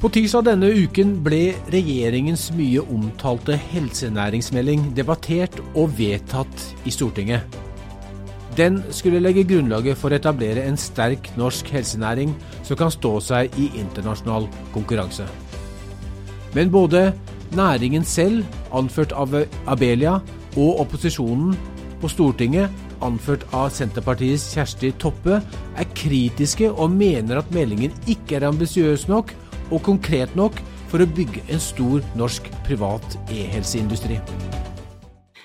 På tirsdag denne uken ble regjeringens mye omtalte helsenæringsmelding debattert og vedtatt i Stortinget. Den skulle legge grunnlaget for å etablere en sterk norsk helsenæring som kan stå seg i internasjonal konkurranse. Men både næringen selv, anført av Abelia, og opposisjonen på Stortinget, anført av Senterpartiets Kjersti Toppe, er kritiske og mener at meldingen ikke er ambisiøs nok og konkret nok for å bygge en stor norsk privat e-helseindustri.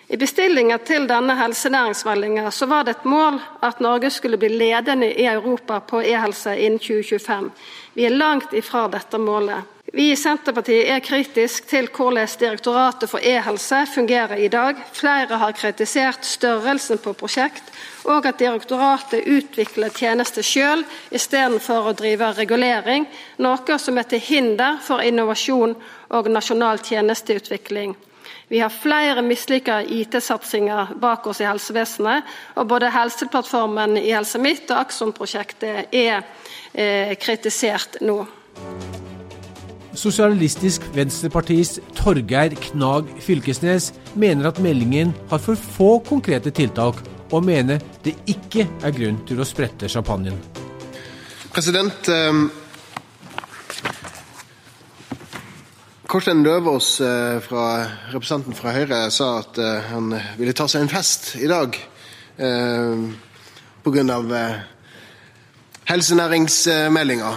I bestillinga til denne helsenæringsmeldinga så var det et mål at Norge skulle bli ledende i Europa på e-helse innen 2025. Vi er langt ifra dette målet. Vi i Senterpartiet er kritisk til hvordan Direktoratet for e-helse fungerer i dag. Flere har kritisert størrelsen på prosjekt og at direktoratet utvikler tjenester sjøl istedenfor å drive regulering, noe som er til hinder for innovasjon og nasjonal tjenesteutvikling. Vi har flere mislykka IT-satsingar bak oss i helsevesenet, og både Helseplattformen i Helse Midt og Akson-prosjektet er eh, kritisert nå. Sosialistisk Venstrepartis Torgeir Knag Fylkesnes mener at meldingen har for få konkrete tiltak og mener det ikke er grunn til å sprette champagnen. President, eh, Kårstein Løvaas, eh, fra, representanten fra Høyre, sa at eh, han ville ta seg en fest i dag eh, pga. Helsenæringsmeldinga.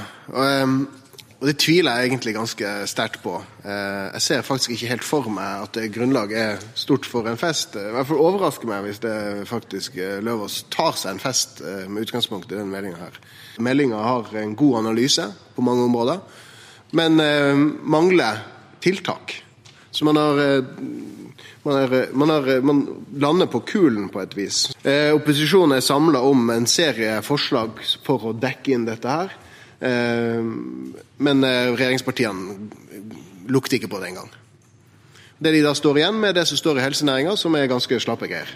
Og, eh, det tviler jeg egentlig ganske sterkt på. Eh, jeg ser faktisk ikke helt for meg at grunnlaget er stort for en fest. I hvert fall overrasker meg hvis det faktisk eh, Løvaas tar seg en fest eh, med utgangspunkt i denne meldinga her. Meldinga har en god analyse på mange områder, men mangler tiltak. Så man har man, er, man, er, man, lander på kulen på et vis. Eh, opposisjonen er samla om en serie forslag for å dekke inn dette her. Eh, men eh, regjeringspartiene lukter ikke på det engang. Det de da står igjen med, det som står i helsenæringa, som er ganske slappe greier.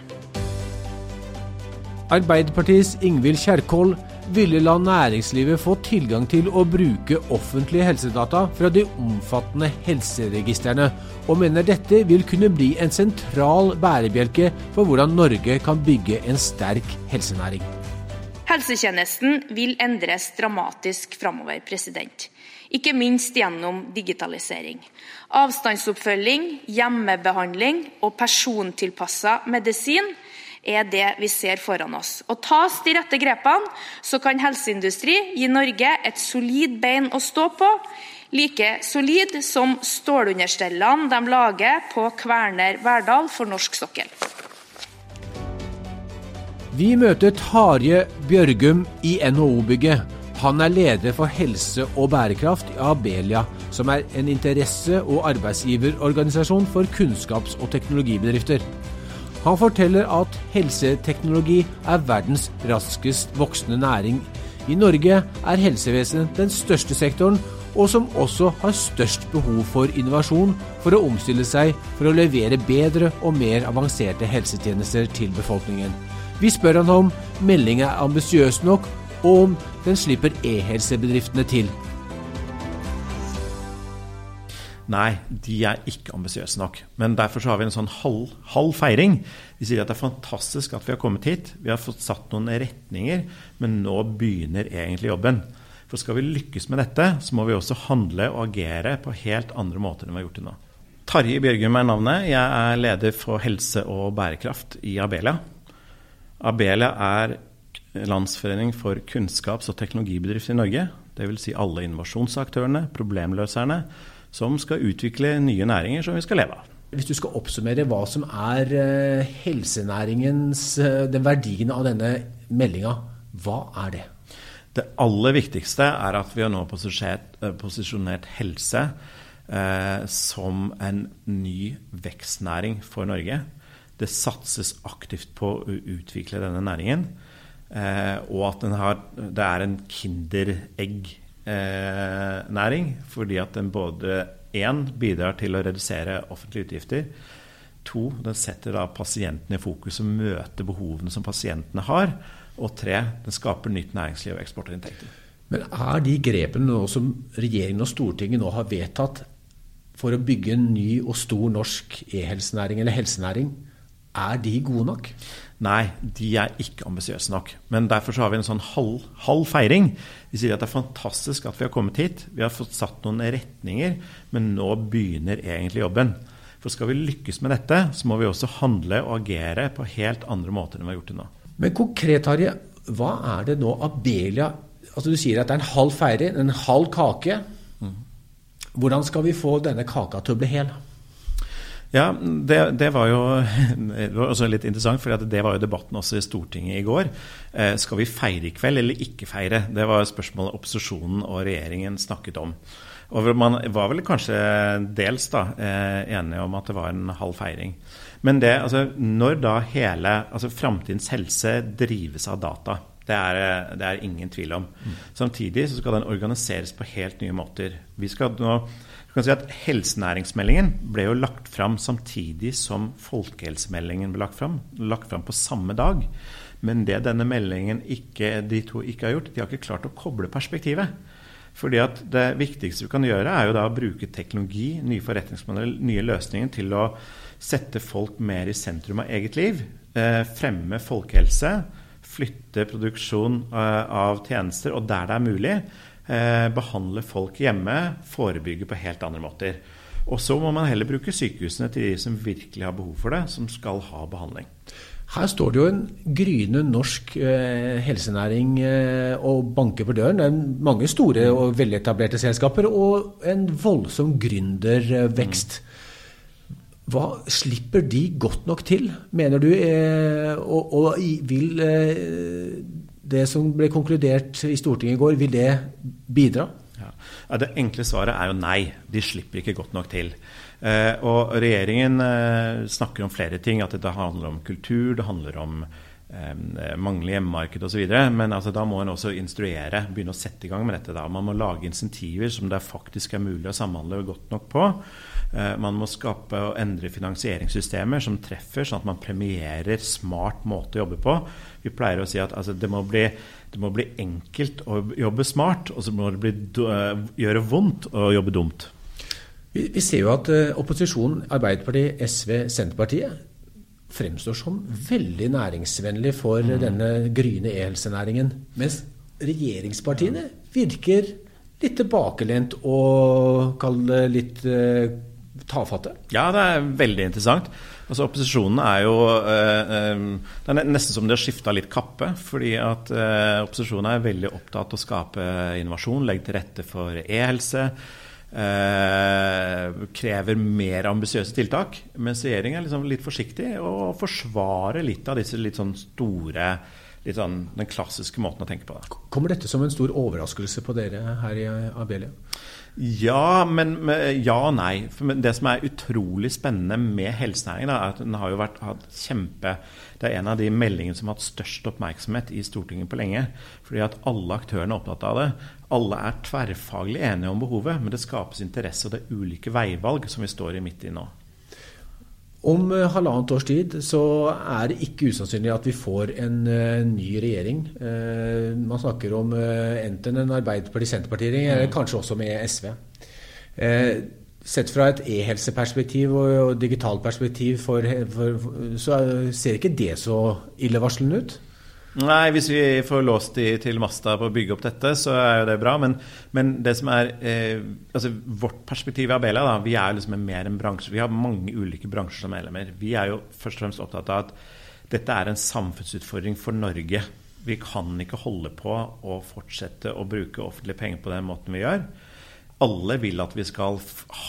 Arbeiderpartiets Ingvild Kjerkol ville la næringslivet få tilgang til å bruke offentlige helsedata fra de omfattende helseregistrene, og mener dette vil kunne bli en sentral bærebjelke for hvordan Norge kan bygge en sterk helsenæring. Helsetjenesten vil endres dramatisk framover. Ikke minst gjennom digitalisering. Avstandsoppfølging, hjemmebehandling og persontilpassa medisin er det vi ser foran oss. Og Tas de rette grepene, så kan helseindustri gi Norge et solid bein å stå på. Like solid som stålunderstellene de lager på Kværner Verdal for norsk sokkel. Vi møter Tarje Bjørgum i NHO-bygget. Han er leder for helse og bærekraft i Abelia, som er en interesse- og arbeidsgiverorganisasjon for kunnskaps- og teknologibedrifter. Han forteller at helseteknologi er verdens raskest voksende næring. I Norge er helsevesenet den største sektoren, og som også har størst behov for innovasjon for å omstille seg for å levere bedre og mer avanserte helsetjenester til befolkningen. Vi spør han om meldinga er ambisiøs nok, og om den slipper e-helsebedriftene til. Nei, de er ikke ambisiøse nok. Men derfor har vi en sånn halv, halv, feiring. Vi sier at det er fantastisk at vi har kommet hit. Vi har fått satt noen retninger, men nå begynner egentlig jobben. For skal vi lykkes med dette, så må vi også handle og agere på helt andre måter enn vi har gjort det nå. Tarjei Bjørgum er navnet. Jeg er leder for helse og bærekraft i Abelia. Abelia er landsforening for kunnskaps- og teknologibedrifter i Norge. Dvs. Si alle innovasjonsaktørene, problemløserne, som skal utvikle nye næringer som vi skal leve av. Hvis du skal oppsummere hva som er eh, helsenæringens eh, den verdien av denne meldinga, hva er det? Det aller viktigste er at vi har nå posisjonert, eh, posisjonert helse eh, som en ny vekstnæring for Norge. Det satses aktivt på å utvikle denne næringen. Eh, og at har, det er en kinderegg-næring. Eh, fordi at den både én bidrar til å redusere offentlige utgifter. To, den setter da pasientene i fokus og møter behovene som pasientene har. Og tre, den skaper nytt næringsliv og eksportinntekter. Men er de grepene som regjeringen og Stortinget nå har vedtatt for å bygge en ny og stor norsk e-helsenæring eller helsenæring, er de gode nok? Nei, de er ikke ambisiøse nok. Men derfor har vi en sånn halv, halv, feiring. Vi sier at det er fantastisk at vi har kommet hit. Vi har fått satt noen retninger, men nå begynner egentlig jobben. For skal vi lykkes med dette, så må vi også handle og agere på helt andre måter enn vi har gjort det nå. Men konkret, Harje, hva er det nå Abelia altså Du sier at det er en halv feiring, en halv kake. Hvordan skal vi få denne kaka til å bli hel? Ja, det, det, var jo det var også litt interessant, for det var jo debatten også i Stortinget i går. Eh, skal vi feire i kveld eller ikke feire? Det var spørsmålet opposisjonen og regjeringen snakket om. Og Man var vel kanskje dels da, eh, enige om at det var en halv feiring. Men det, altså, når da hele altså Framtidens helse drives av data, det er det er ingen tvil om. Mm. Samtidig så skal den organiseres på helt nye måter. Vi skal nå kan si at Helsenæringsmeldingen ble jo lagt fram samtidig som folkehelsemeldingen ble lagt fram. Lagt fram på samme dag. Men det denne meldingen ikke, de to ikke har gjort, de har ikke klart å koble perspektivet. Fordi at Det viktigste vi kan gjøre, er jo da å bruke teknologi, nye forretningsmodeller, nye løsninger til å sette folk mer i sentrum av eget liv. Eh, fremme folkehelse flytte produksjon eh, av tjenester, og der det er mulig, behandle folk hjemme, forebygge på helt andre måter. Og så må man heller bruke sykehusene til de som virkelig har behov for det, som skal ha behandling. Her står det jo en gryende norsk eh, helsenæring eh, og banker på døren. Det er mange store og veletablerte selskaper og en voldsom gründervekst. Hva slipper de godt nok til, mener du? Eh, og, og, vil eh, det som ble konkludert i Stortinget i går, vil det bidra? Ja. Det enkle svaret er jo nei. De slipper ikke godt nok til. Eh, og regjeringen eh, snakker om flere ting. At det handler om kultur, det handler om eh, manglende hjemmemarked osv. Men altså, da må en også instruere, begynne å sette i gang med dette. Da. Man må lage insentiver som det faktisk er mulig å samhandle godt nok på. Eh, man må skape og endre finansieringssystemer som treffer, sånn at man premierer smart måte å jobbe på. Vi pleier å si at altså, det, må bli, det, må bli, enkelt å jobbe smart, og så må det bli, uh, gjøre vondt å jobbe dumt. Vi, vi ser jo at uh, opposisjonen, Arbeiderpartiet, SV, Senterpartiet, fremstår som veldig næringsvennlig for mm. denne gryende e-helsenæringen. Mens regjeringspartiene virker litt tilbakelent og kall det litt tafatte? Ja, det er veldig interessant. Altså Opposisjonen er jo eh, eh Det er nesten som de har skifta litt kappe. fordi at eh, opposisjonen er veldig opptatt av å skape innovasjon, legge til rette for e-helse. Eh, krever mer ambisiøse tiltak. Mens regjeringen er liksom litt forsiktig og forsvarer litt av disse litt sånn store litt sånn den klassiske måten å tenke på. Kommer dette som en stor overraskelse på dere her i Abelia? Ja, men ja og nei. For det som er utrolig spennende med helsenæringen, er at den har jo vært hatt kjempe Det er en av de meldingene som har hatt størst oppmerksomhet i Stortinget på lenge. Fordi at alle aktørene er opptatt av det. Alle er tverrfaglig enige om behovet, men det skapes interesse, og det er ulike veivalg som vi står i midt i nå. Om uh, halvannet års tid så er det ikke usannsynlig at vi får en uh, ny regjering. Uh, man snakker om enten en Arbeiderparti-Senterparti-regjering, eller mm. kanskje også med SV. sett fra et e-helseperspektiv og, digitalt perspektiv for, for, så ser ikke det så illevarslende ut? Nei, hvis vi får låst de til masta på å bygge opp dette, så er jo det bra. Men, men det som er eh, altså Vårt perspektiv i Abelia, da, vi er liksom mer en bransje. Vi har mange ulike bransjer som medlemmer. Vi er jo først og fremst opptatt av at dette er en samfunnsutfordring for Norge. Vi kan ikke holde på å fortsette å bruke offentlige penger på den måten vi gjør alle vil at vi skal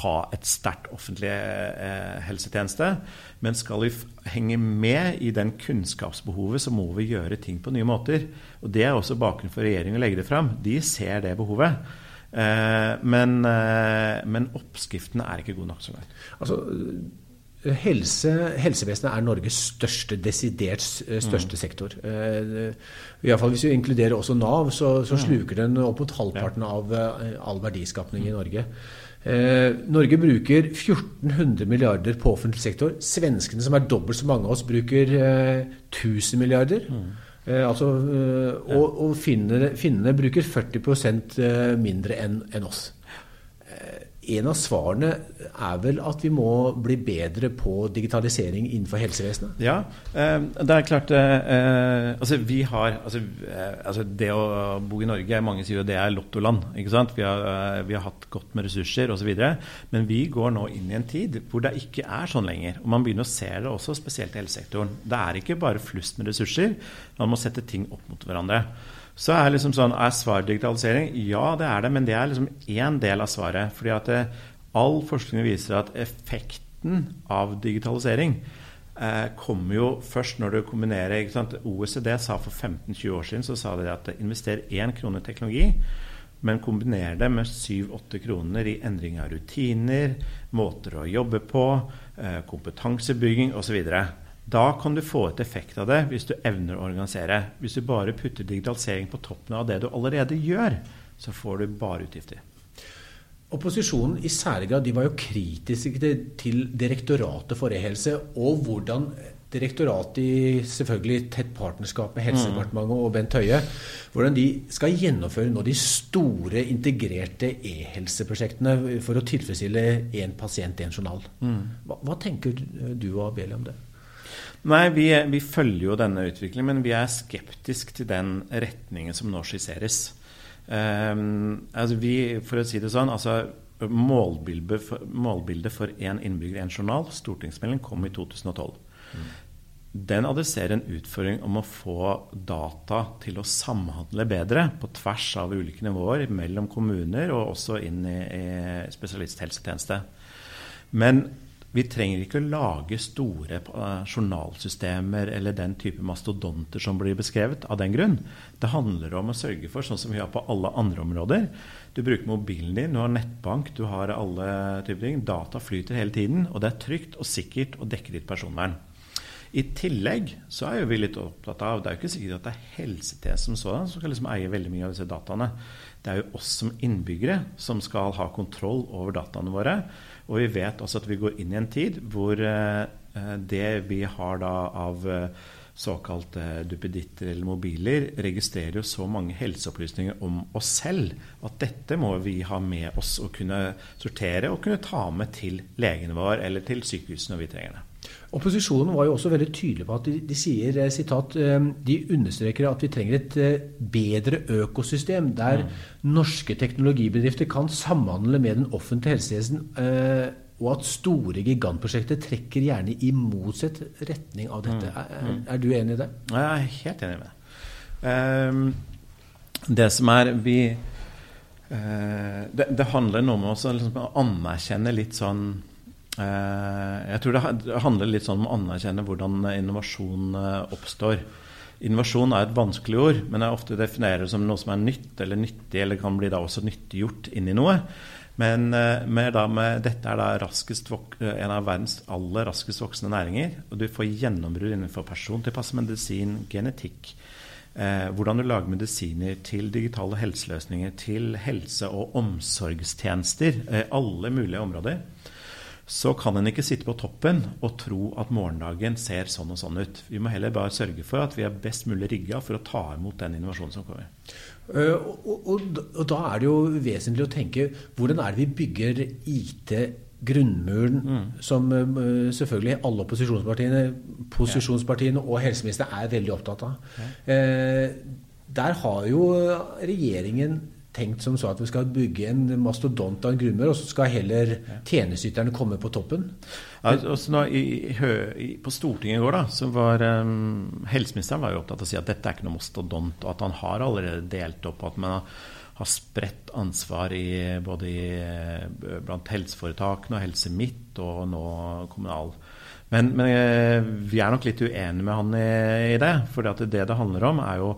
ha et sterkt offentlig eh, helsetjeneste. Men skal vi henge med i den kunnskapsbehovet, så må vi gjøre ting på nye måter. Og Det er også bakgrunnen for regjeringen å legge det fram. De ser det behovet. Eh, men, eh, men oppskriftene er ikke god nok så langt. Altså, Helse, helsevesenet er Norges største, desidert eh, største mm. sektor. I hvert fall Hvis vi inkluderer også Nav, så, så mm. sluker den opp mot halvparten av uh, all verdiskapning i Norge. Norge bruker 1400 milliarder på offentlig sektor. Svenskene, som er dobbelt så mange av oss, bruker 1000 milliarder. Mm. Eh, altså, eh, og, og finnene, finnene, bruker 40 eh, mindre enn en oss. Eh, en av svarene er vel at vi må bli bedre på digitalisering innenfor helsevesenet? Ja, eh, det er klart eh, altså vi har, altså, altså Det å bo i Norge, mange sier jo det er lottoland. ikke sant? Vi har, vi har hatt godt med ressurser osv. Men vi går nå inn i en tid hvor det ikke er sånn lenger. Og man begynner å se det også, spesielt i helsesektoren. Det er ikke bare flust med ressurser. Man må sette ting opp mot hverandre. Så er liksom sånn, er svaret digitalisering? Ja, det er det, men det er liksom én del av svaret. fordi at det, eh, all forskning viser at effekten av digitalisering eh, kommer jo først når du kombinerer ikke sant? OECD sa for 15-20 år siden så sa de at invester én krone i teknologi, men kombiner det med 7-8 kroner i endring av rutiner, måter å jobbe på, eh, kompetansebygging osv. Da kan du få et effekt av det hvis du evner å organisere. Hvis du bare putter digitalisering på toppen av det du allerede gjør, så får du bare utgifter. Opposisjonen i særlig grad de var jo kritiske til Direktoratet for e-helse og hvordan direktoratet i selvfølgelig tett partnerskap med Helsedepartementet og Bent Høie, hvordan de skal gjennomføre nå de store integrerte e-helseprosjektene for å tilfredsstille én pasient, én journal. Mm. Hva, hva, tenker du og Abelie om det? Nei, vi, vi, følger jo denne utviklingen, men vi er skeptisk til den retningen som nå skisseres. Um, altså vi, for å si det sånn, altså Målbildet for, målbildet for én innbygger, én journal, stortingsmelding, kom i 2012. Mm. Den adresserer en utfordring om å få data til å samhandle bedre på tvers av ulike nivåer mellom kommuner og også inn i, i spesialisthelsetjeneste. Men vi trenger ikke å lage store eh, journalsystemer eller den type mastodonter som blir beskrevet av den grunn. Det handler om å sørge for, sånn som vi har på alle andre områder Du bruker mobilen din, du har nettbank, du har alle typer ting. Data flyter hele tiden, og det er trygt og sikkert å dekke ditt personvern. I tillegg så er jo vi litt opptatt av Det er jo ikke sikkert at det er helsetjenesten som sådan som skal liksom eie veldig mye av disse dataene. Det er jo oss som innbyggere som skal ha kontroll over dataene våre. Og vi vet også at vi går inn i en tid hvor eh, eh, det vi har da av eh, såkalte duppeditter eller mobiler, registrerer jo så mange helseopplysninger om oss selv at dette må vi ha med oss og kunne sortere og kunne ta med til legen vår eller til sykehuset når vi trenger det. Opposisjonen var jo også veldig tydelig på at de, de sier sitat, de understreker at vi trenger et bedre økosystem der mm. norske teknologibedrifter kan samhandle med den offentlige helsetjenesten, og at store gigantprosjekter trekker gjerne i motsatt retning av dette. Mm. Er, mm. er, du enig i det? Jeg er helt enig med det. Um, det som er vi uh, det, det, handler noe om liksom, å anerkjenne litt sånn Eh, jeg tror det handler litt sånn om å anerkjenne hvordan innovasjon eh, oppstår. Innovasjon er et vanskelig ord, men jeg ofte definerer det som noe som er nytt eller nyttig, eller kan bli da også nyttiggjort inn i noe. Men eh, med dette er da en av verdens aller raskest voksende næringer. Og du får gjennombrudd innenfor persontilpasset medisin, genetikk. Eh, hvordan du lager medisiner til digitale helseløsninger, til helse- og omsorgstjenester. Eh, alle mulige områder så kan en ikke sitte på toppen og tro at morgendagen ser sånn og sånn ut. Vi må heller bare sørge for at vi er best mulig rigga for å ta imot den innovasjonen som kommer. Uh, og, og, og, da er det jo vesentlig å tenke hvordan er det vi bygger IT grunnmuren mm. som uh, selvfølgelig alle opposisjonspartiene, posisjonspartiene og helseministeren er veldig opptatt av. Ja. Uh, der har jo regjeringen tenkt som så at vi skal bygge en mastodont av en grunnmur, og så skal heller tjenesteyterne komme på toppen? Altså, nå, i, i, på Stortinget i går da, så var um, helseministeren var jo opptatt av å si at dette er ikke noe mastodont, og at han har allerede delt opp, at man har spredt ansvar i, både i, eh, blant helseforetakene og Helse Midt og nå kommunal. Men, men, eh, vi er nok litt uenige med han i, det. For det det handler om, er jo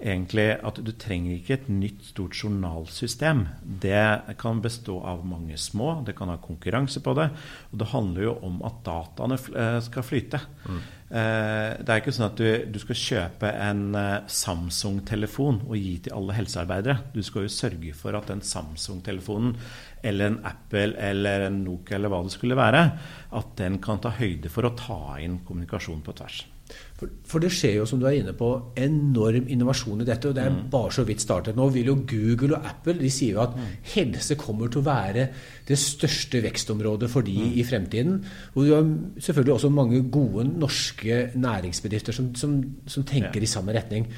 egentlig at du trenger ikke et nytt, stort journalsystem. Det kan bestå av mange små, det kan ha konkurranse på det. Og det handler jo om at dataene eh, skal flyte. Mm. Det er ikke sånn at du, du skal kjøpe en eh, Samsung-telefon og gi til alle helsearbeidere. Du skal jo sørge for at den Samsung-telefonen eller en Apple eller en Nokia eller hva det skulle være, at den kan ta høyde for å ta inn kommunikasjon på tvers. For, for, det skjer jo, som du er inne på, enorm innovasjon i dette. Og det er mm. bare så vidt startet. Nå vil jo Google og Apple de sier jo at mm. helse kommer til å være det største vekstområdet for de mm. i fremtiden. Og du har selvfølgelig også mange gode norske næringsbedrifter som, som, som tenker i samme retning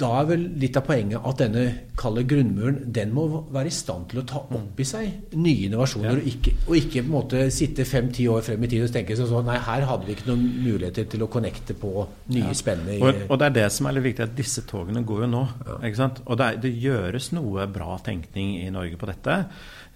da er vel litt av poenget at denne kalde grunnmuren den må være i stand til å ta opp i seg nye innovasjoner, ja. og, ikke, og, ikke, på en måte sitte fem-ti år frem i tid og tenke sånn nei, her hadde vi ikke noen muligheter til å connecte på nye ja. spennende og, og, det er det som er litt viktig, at disse togene går jo nå. Ja. Og det, er, det gjøres noe bra tenkning i Norge på dette.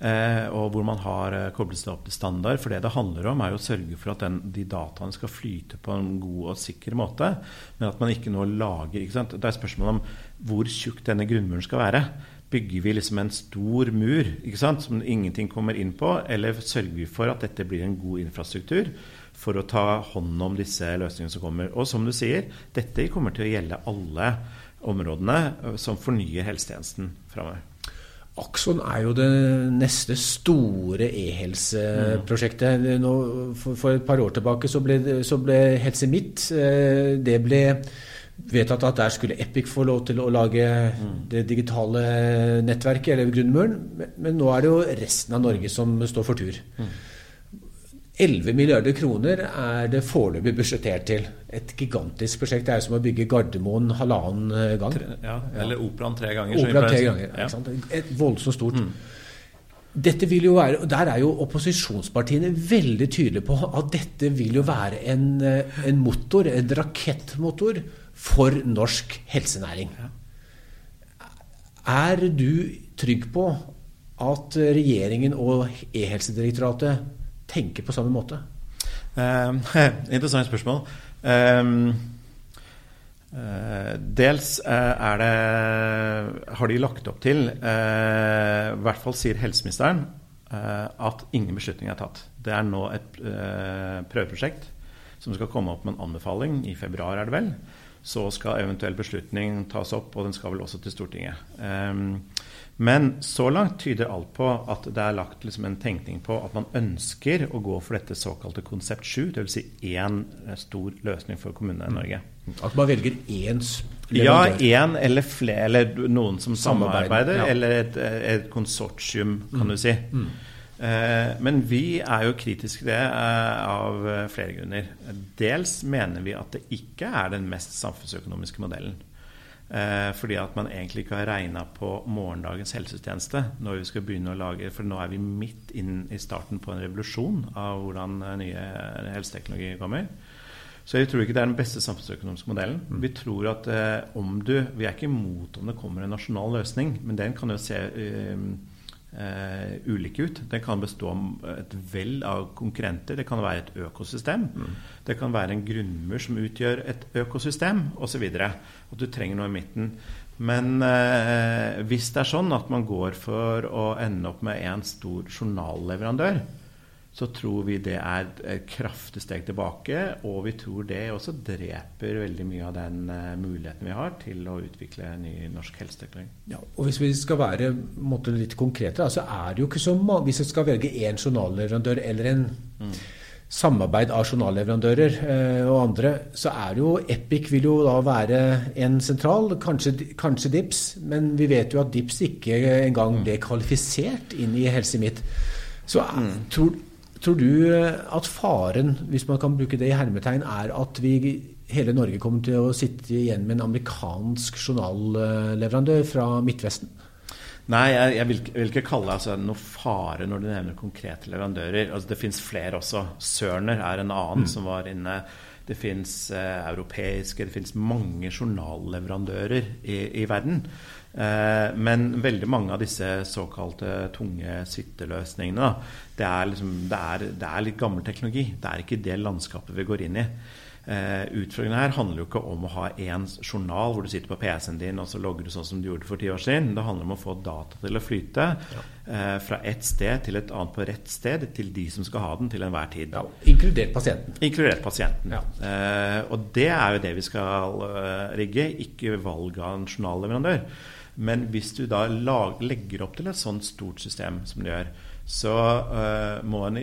Eh, og hvor man har eh, koblet seg opp til standard. For det det handler om, er jo å sørge for at den, de dataene skal flyte på en god og sikker måte. Men at man ikke nå lager ikke sant? Det er spørsmålet om hvor tjukk denne grunnmuren skal være. Bygger vi liksom en stor mur ikke sant? som ingenting kommer inn på, eller sørger vi for at dette blir en god infrastruktur? for å ta hånd om disse løsningene som kommer. Og som du sier, dette kommer til å gjelde alle områdene eh, som fornyer helsetjenesten framover. Akson er jo det neste store e-helseprosjektet. For, for, et par år tilbake så ble, så ble Helse Midt eh, Det ble vedtatt at der skulle Epic få lov til å lage det digitale nettverket, eller grunnmuren. Men, men nå er det jo resten av Norge som står for tur. 11 milliarder kroner er det foreløpig budsjettert til. Et gigantisk prosjekt. Det er som å bygge Gardermoen halvannen eh, gang. Tre, ja, eller Operaen tre ganger. Operan tre ganger, ja. Et voldsomt stort. Mm. Dette vil jo være, Der er jo opposisjonspartiene veldig tydelige på at dette vil jo være en, eh, en motor, en rakettmotor, for norsk helsenæring. Er du trygg på at regjeringen og E-helsedirektoratet tenker på samme måte? Uh, interessant spørsmål. Uh, uh, dels er det Har de lagt opp til, i hvert fall sier helseministeren, at ingen beslutning er tatt. Det er nå et prøveprosjekt som skal komme opp med en anbefaling i februar, er det vel. Så skal eventuell beslutning tas opp, og den skal vel også til Stortinget. Um, men så langt tyder alt på at det er lagt liksom en tenkning på at man ønsker å gå for dette såkalte konsept 7, dvs. Si én eh, stor løsning for kommunene i Norge. At man velger én Ja, én eller flere, eller noen som samarbeider, ja. eller et, et, konsortium, kan du si. Mm. Eh, men vi er jo kritiske til det eh, av flere grunner. Dels mener vi at det ikke er den mest samfunnsøkonomiske modellen. Eh, fordi at man egentlig ikke har regna på morgendagens helsetjeneste når vi skal begynne å lage For nå er vi midt inn i starten på en revolusjon av hvordan eh, nye helseteknologi kommer. Så jeg tror ikke det er den beste samfunnsøkonomiske modellen. Mm. Vi tror at eh, om du Vi er ikke imot om det kommer en nasjonal løsning, men den kan jo se eh, ulike ut. Den kan bestå av et vell av konkurrenter. Det kan være et økosystem. Mm. Det kan være en grunnmur som utgjør et økosystem, osv. At du trenger noe i midten. Men eh, hvis det er sånn at man går for å ende opp med en stor journalleverandør, så tror vi det er et kraftig steg tilbake. Og vi tror det også dreper veldig mye av den uh, muligheten vi har til å utvikle ny norsk helseteknologi. Ja, og Hvis vi skal være måtte, litt konkrete, så er det jo ikke så mange Hvis vi skal velge én journalleverandør eller en mm. samarbeid av journalleverandører eh, og andre, så er det jo Epic vil jo da være en sentral, kanskje, kanskje DIPS, men vi vet jo at DIPS ikke engang ble kvalifisert inn i Helse Midt. Så mm. tror Tror du eh, at faren, hvis man kan bruke det i hermetegn, er at vi hele Norge kommer til å sitte igjen med en amerikansk journalleverandør fra Midtvesten? Nei, jeg, jeg vil, vil, ikke kalle det altså, noe fare når du nevner konkrete leverandører. Altså, det fins flere også. Sørner er en annen mm. som var inne. Det fins eh, europeiske, det fins mange journalleverandører i, i verden. Eh, men veldig mange av disse såkalte tunge sitteløsningene det er, liksom, det, er, det er, litt gammel teknologi. Det er ikke det landskapet vi går inn i. Uh, utfordringen her handler jo ikke om å ha én journal hvor du sitter på PC-en din og så logger du sånn som du gjorde for ti år siden. Det handler om å få data til å flyte ja. eh, fra ett sted til et annet på rett sted til de som skal ha den til enhver tid. Ja, inkludert pasienten. Inkludert pasienten. Ja. Eh, og det er jo det vi skal rigge, ikke valg av en journalleverandør. Men hvis du da lag, legger opp til et sånt stort system som du gjør, så uh, må en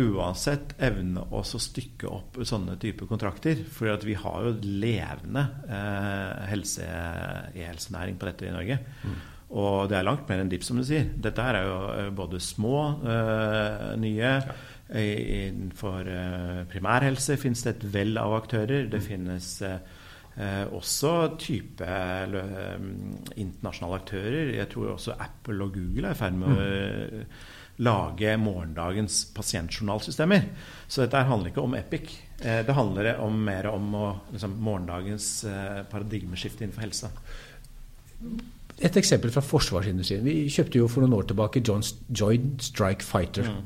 uansett evne oss å stykke opp sånne typer kontrakter. For vi har jo levende eh, helse, e-helsenæring på dette i Norge. Mm. Og det er langt mer enn DIP, som du sier. Dette her er jo eh, både små, eh, nye ja. Innenfor primærhelse finnes det et vell av aktører. Det mm. finnes eh, også type eh, internasjonale aktører. Jeg tror også Apple og Google er i ferd med mm. Lage morgendagens pasientjournalsystemer. Så dette handler ikke om Epic. Eh, det handler om mer om å, liksom, morgendagens eh, paradigmeskifte innenfor helse. Et eksempel fra forsvarsindustrien. Vi kjøpte jo for noen år tilbake Joint Strike Fighter mm.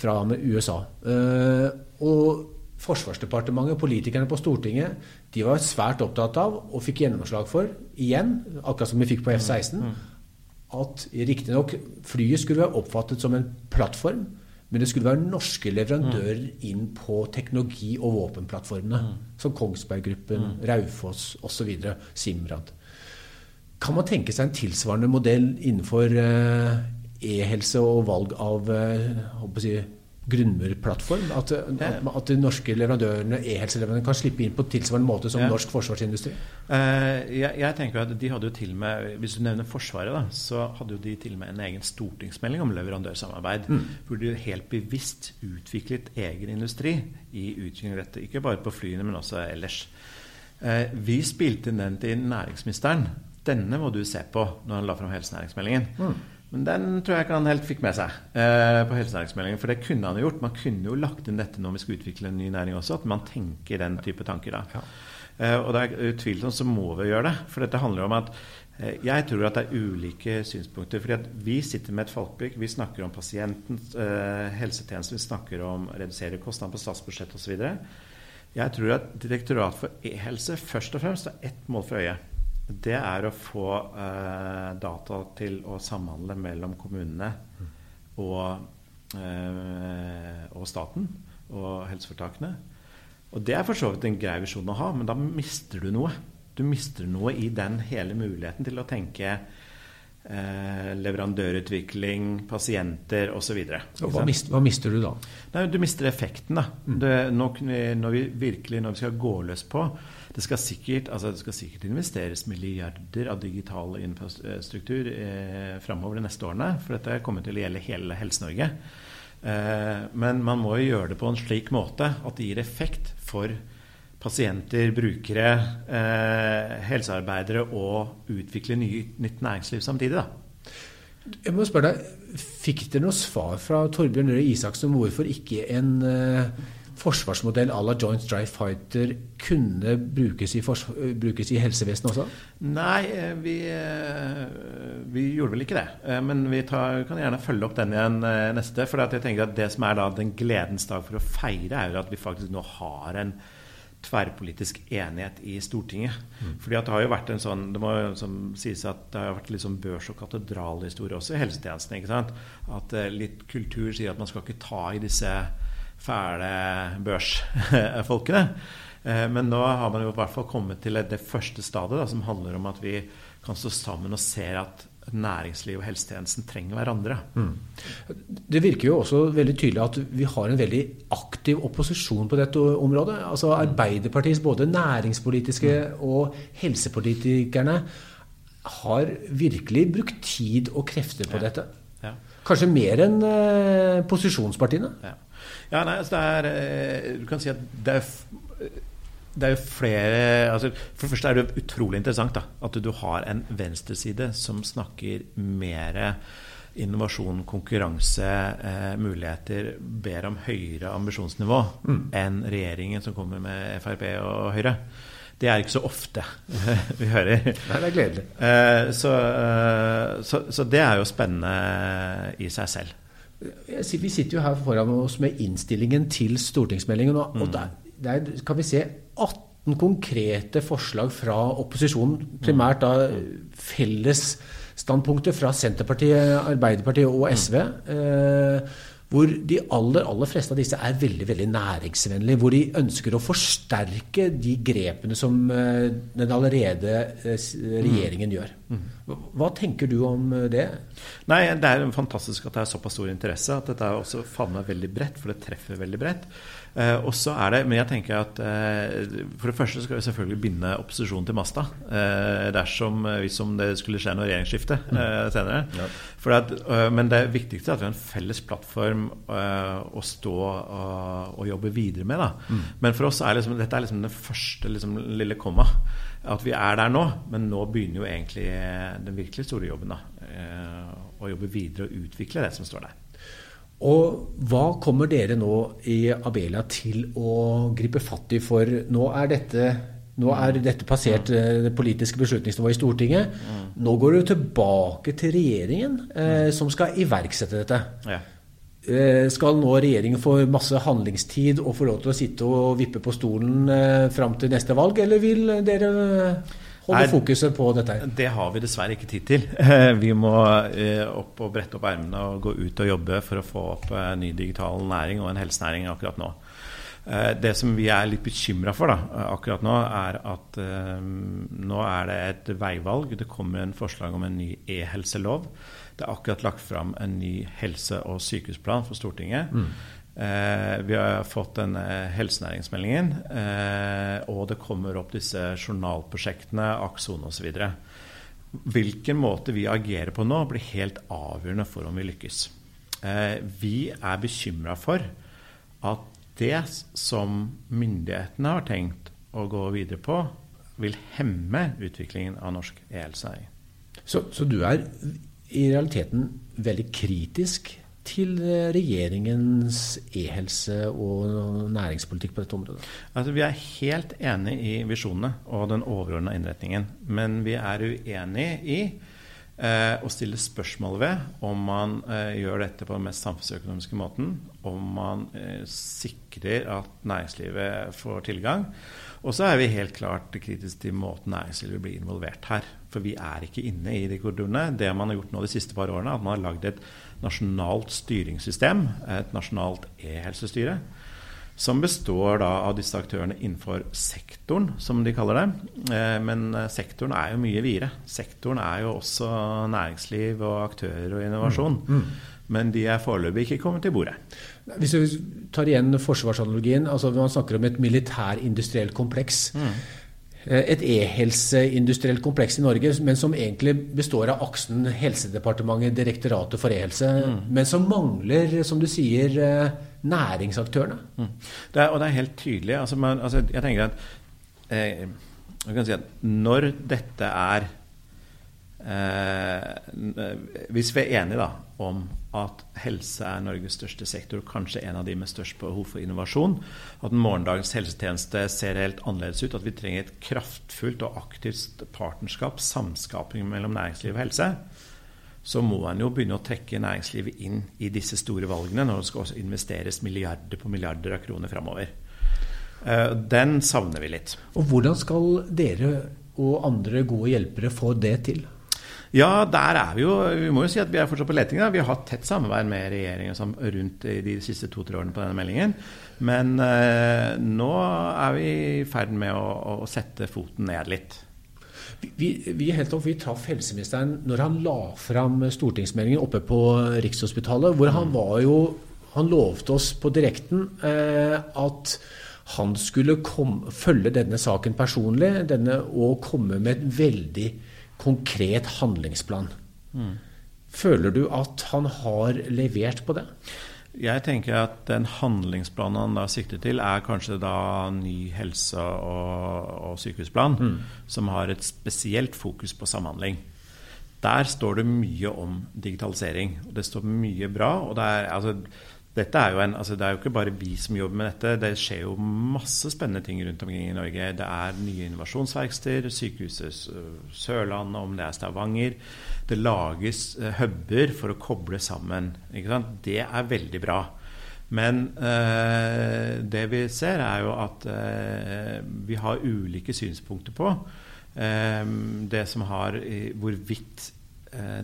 fra USA. Uh, og Forsvarsdepartementet og politikerne på Stortinget de var svært opptatt av og fikk gjennomslag for, igjen, akkurat som vi fikk på F-16, mm. At riktignok flyet skulle være oppfattet som en plattform, men det skulle være norske leverandører mm. inn på teknologi- og våpenplattformene. Mm. Som Kongsberg Gruppen, mm. Raufoss osv. Simrad. Kan man tenke seg en tilsvarende modell innenfor eh, e-helse og valg av eh, si, grunnmurplattform? At, at, de norske leverandørene, e-helseleverandørene kan slippe inn på tilsvarende måte som ja. norsk forsvarsindustri? Uh, jeg, jeg, tenker at de hadde jo til med, Hvis du nevner Forsvaret, da, så hadde jo de til og med en egen stortingsmelding om leverandørsamarbeid. Mm. Hvor de helt bevisst utviklet egen industri i utvikling av dette. Ikke bare på flyene, men også ellers. Uh, vi spilte den til næringsministeren denne må du se på når han la fram helsenæringsmeldingen. Mm. Men den tror jeg ikke han helt fikk med seg eh, på helsenæringsmeldingen. For det kunne han jo gjort. Man kunne jo lagt inn dette når vi skal utvikle en ny næring også, at man tenker den type tanker da. Ja. Eh, og det er utvilsomt så må vi gjøre det. For dette handler om at eh, jeg tror at det er ulike synspunkter. fordi at vi sitter med et folkebygg. Vi snakker om pasientens eh, helsetjeneste, vi snakker om å redusere kostnader på statsbudsjettet osv. Jeg tror at Direktoratet for e-helse først og fremst har ett mål for øye det er å få eh, data til å samhandle mellom kommunene og, eh, og staten og helseforetakene. Og det er for så vidt en grei visjon å ha, men da mister du noe. Du mister noe i den hele muligheten til å tenke eh, leverandørutvikling, pasienter osv. Hva, mist, hva mister du da? Nei, du mister effekten. da. Mm. Det, når, når, vi virkelig når vi skal gå løs på det skal, sikkert, altså det skal sikkert investeres milliarder av digital infrastruktur eh, framover de neste årene. For dette kommer til å gjelde hele Helse-Norge. Eh, men man må jo gjøre det på en slik måte at det gir effekt for pasienter, brukere, eh, helsearbeidere og utvikle ny, nytt næringsliv samtidig. da. Jeg må spørre deg, Fikk dere noe svar fra Torbjørn Røe Isaksen om hvorfor ikke en uh, forsvarsmodell à la Joint Strike Fighter kunne brukes i, brukes i, helsevesenet også? Nei, eh, vi, eh, vi, gjorde vel ikke det. Eh, men vi tar, kan gjerne følge opp den igjen neste. For jeg tenker at det som er den gledens dag for å feire, er at vi faktisk nå har en tverrpolitisk enighet i Stortinget. Mm. Fordi at Det har jo vært en sånn, det må som sies at det har vært litt sånn børs- og katedralhistorie også i helsetjenesten. ikke sant? At litt kultur sier at man skal ikke ta i disse fæle børsfolkene. Eh, men nå har man jo i hvert fall kommet til det første stadiet, da, som handler om at vi kan stå sammen og ser at næringsliv og helsetjenesten trenger hverandre. Mm. Det virker jo også veldig tydelig at vi har en veldig aktiv opposisjon på dette området. Altså Arbeiderpartiets både næringspolitiske og helsepolitikerne har virkelig brukt tid og krefter på ja. dette. Ja. Kanskje mer enn eh, posisjonspartiene. Ja. Ja, nei, altså det er eh, Du kan si at det er det er jo flere altså For det første er det utrolig interessant da, at du har en venstreside som snakker mer innovasjon, konkurranse, eh, muligheter, ber om høyere ambisjonsnivå mm. enn regjeringen som kommer med Frp og Høyre. Det er ikke så ofte vi hører. Nei, det er gledelig. Eh, så, eh, så, så det er jo spennende i seg selv. Vi sitter jo her foran oss med innstillingen til stortingsmeldingen. Og, mm. der, der, kan vi se 18 konkrete forslag fra opposisjonen. Primært da fellesstandpunkter fra Senterpartiet, Arbeiderpartiet og SV. Mm. Eh, hvor de aller, aller fleste av disse er veldig veldig næringsvennlige. Hvor de ønsker å forsterke de grepene som eh, den allerede eh, regjeringen gjør. Mm. Hva tenker du om det? Nei, Det er fantastisk at det er såpass stor interesse. At dette er også favner veldig bredt, for det treffer veldig bredt. Eh, og så er det, Men jeg tenker at eh, for det første skal vi selvfølgelig binde opposisjonen til masta. Eh, dersom hvis hvis det skulle skje noe regjeringsskifte eh, senere. Ja. At, eh, men det viktigste er at vi har en felles plattform å stå og, og, jobbe videre med. Mm. Men for oss er liksom, dette er liksom det første liksom, lille komma. At vi er der nå. Men nå begynner jo egentlig den virkelig store jobben. da, Å jobbe videre og utvikle det som står der. Og hva kommer dere nå i Abelia til å gripe fatt i? For nå er dette, nå er dette passert eh, det politiske beslutningsnivået i Stortinget. Nå går det jo tilbake til regjeringen, eh, som skal iverksette dette. Ja. Eh, skal nå regjeringen få masse handlingstid og få lov til å sitte og vippe på stolen eh, fram til neste valg, eller vil dere holde fokuset på dette? Det har vi dessverre ikke tid til. Vi må eh, opp og brette opp ermene og gå ut og jobbe for å få opp en eh, ny digital næring og en helsenæring akkurat nå. Eh, det som vi er litt bekymra for da, akkurat nå, er at nå er det et veivalg. Det kommer en forslag om en ny e-helselov. Det er akkurat lagt fram en ny helse- og sykehusplan for Stortinget. Mm. Eh, vi har fått denne helsenæringsmeldingen, eh, og det kommer opp disse journalprosjektene, Akson osv. Hvilken måte vi agerer på nå, blir helt avgjørende for om vi lykkes. Eh, vi er bekymra for at det som myndighetene har tenkt å gå videre på, vil hemme utviklingen av norsk e-helsenæring. Så, så du er i realiteten veldig kritisk til eh, regjeringens e-helse- og næringspolitikk på dette området? Altså, vi er helt enig i visjonene og den overordna innretningen. Men vi er uenig i eh, å stille spørsmål ved om man eh, gjør dette på den mest samfunnsøkonomiske måten. Om man eh, sikrer at næringslivet får tilgang. Og så er vi helt klart kritiske til måten næringslivet blir involvert her. For vi er ikke inne i de korridorene. Det man har gjort nå de siste par årene, at man har lagd et nasjonalt styringssystem, et nasjonalt e-helsestyre, som består da av disse aktørene innenfor sektoren, som de kaller det. Eh, men eh, sektoren er jo mye videre. Sektoren er jo også næringsliv og aktører og innovasjon. Mm. Mm. Men de er foreløpig ikke kommet til bordet. Hvis vi tar igjen forsvarsanalogien, altså Man snakker om et militærindustrielt kompleks. Mm. Eh, et e-helseindustrielt kompleks i Norge, men som egentlig består av aksen Helsedepartementet, Direktoratet for e-helse, mm. men som mangler, som du sier, eh, næringsaktørene. Mm. Det er, og det er helt tydelig. Altså, man, altså, jeg tenker at, eh, si at når dette er eh, Hvis vi er enige da, om at helse er Norges største sektor, kanskje en av de med størst behov for innovasjon. At morgendagens helsetjeneste ser helt annerledes ut. At vi trenger et kraftfullt og aktivt partnerskap, samskaping mellom næringsliv og helse. Så må en jo begynne å trekke næringslivet inn i disse store valgene når det skal også investeres milliarder på milliarder av kroner framover. Eh, den savner vi litt. Og Hvordan skal dere og andre gode hjelpere få det til? Ja, der er vi jo Vi må jo si at vi er fortsatt på leting. Da. Vi har hatt tett samarbeid med regjeringen rundt de siste to-tre årene på denne meldingen. Men eh, nå er vi i ferd med å, å sette foten ned litt. Vi, vi, vi traff helseministeren når han la fram stortingsmeldingen oppe på Rikshospitalet. hvor Han var jo, han lovte oss på direkten eh, at han skulle kom, følge denne saken personlig denne, og komme med et veldig konkret handlingsplan. Mm. Føler du at han har levert på det? Jeg tenker at den handlingsplanen han da sikter til, er kanskje da ny helse- og, og sykehusplan, mm. som har et spesielt fokus på samhandling. Der står det mye om digitalisering. Det står mye bra. og det er, altså, dette er jo en, altså det er jo ikke bare vi som jobber med dette. Det skjer jo masse spennende ting rundt omkring i Norge. Det er nye innovasjonsverksteder, Sykehuset Sørlandet, om det er Stavanger. Det lages uh, huber for å koble sammen. Det er veldig bra. Men eh, det vi ser, er jo at eh, vi har ulike synspunkter på det som har hvorvidt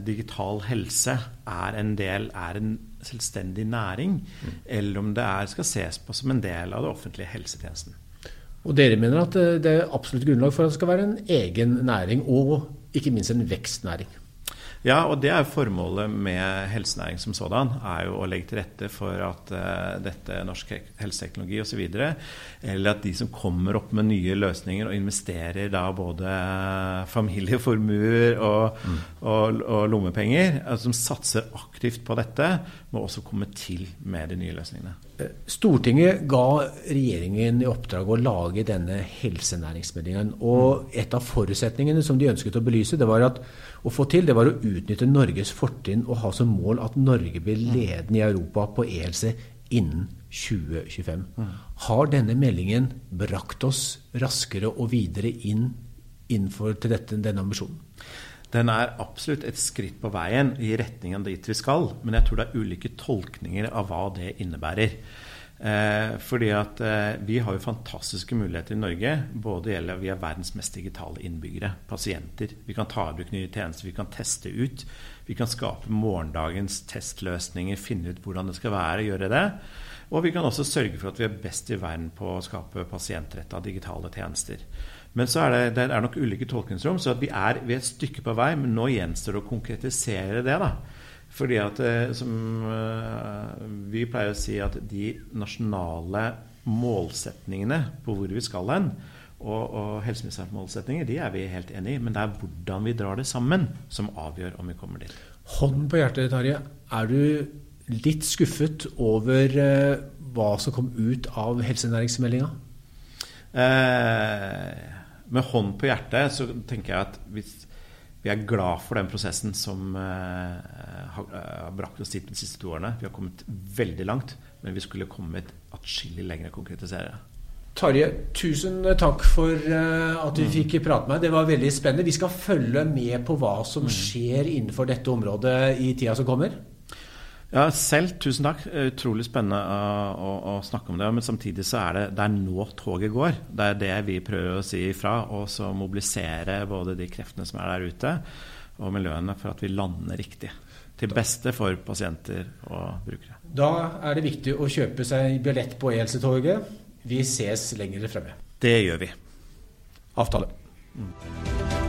digital helse er en del er en selvstendig næring, mm. eller om det er, skal ses på som en del av det offentlige helsetjenesten. Og dere mener at det er absolutt grunnlag for at det skal være en egen næring, og ikke minst en vekstnæring? Ja, og det er jo formålet med helsenæring som sådan. er jo å legge til rette for at uh, dette norsk helseteknologi osv. Eller at de som kommer opp med nye løsninger og investerer da både familieformuer og, mm. og, og lommepenger, altså, som satser aktivt på dette, må også komme til med de nye løsningene. Stortinget ga regjeringen i oppdrag å lage denne helsenæringsmeldingen. Og et av forutsetningene som de ønsket å belyse, det var at å få til, det var å utnytte Norges fortrinn og ha som mål at Norge blir ledende i Europa på e-helse innen 2025. Har denne meldingen brakt oss raskere og videre inn innenfor til dette, denne ambisjonen? Den er absolutt et skritt på veien i retningen dit vi skal, men jeg tror det er ulike tolkninger av hva det innebærer. Eh, fordi at eh, vi har jo fantastiske muligheter i Norge. Både gjelder Vi er verdens mest digitale innbyggere. Pasienter. Vi kan ta i bruk nye tjenester. Vi kan teste ut. Vi kan skape morgendagens testløsninger, finne ut hvordan det skal være, gjøre det. Og vi kan også sørge for at vi er best i verden på å skape pasientretta digitale tjenester. Men så er det, det er nok ulike tolkningsrom, så vi er ved et stykke på vei. Men nå gjenstår det å konkretisere det. da. Fordi at eh, som eh, Vi pleier å si at de nasjonale målsetningene på hvor vi skal hen, og, og helseministerens målsetninger, de er vi helt enig i. Men det er hvordan vi drar det sammen, som avgjør om vi kommer dit. Hånden på hjertet, Tarje. Er du litt skuffet over eh, hva som kom ut av helsenæringsmeldinga? Eh, med hånd på hjertet så tenker jeg at hvis vi er glad for den prosessen som eh, har brakt oss dit de siste to årene. Vi har kommet veldig langt, men vi skulle kommet atskillig lenger å konkretisere. Tarje, tusen takk for eh, at du mm. fikk prate med deg. Det var veldig spennende. Vi skal følge med på hva som mm. skjer innenfor dette området i tida som kommer. Ja, selv tusen takk. Utrolig spennende å, å, å, snakke om det. Men samtidig så er det, det er nå toget går. Det er det vi prøver å si ifra. Og så mobilisere både de kreftene som er der ute, og miljøene for at vi lander riktig. Til beste for pasienter og brukere. Da er det viktig å kjøpe seg billett på e-helsetoget. Vi ses lenger fremme. Det gjør vi. Avtale. Mm.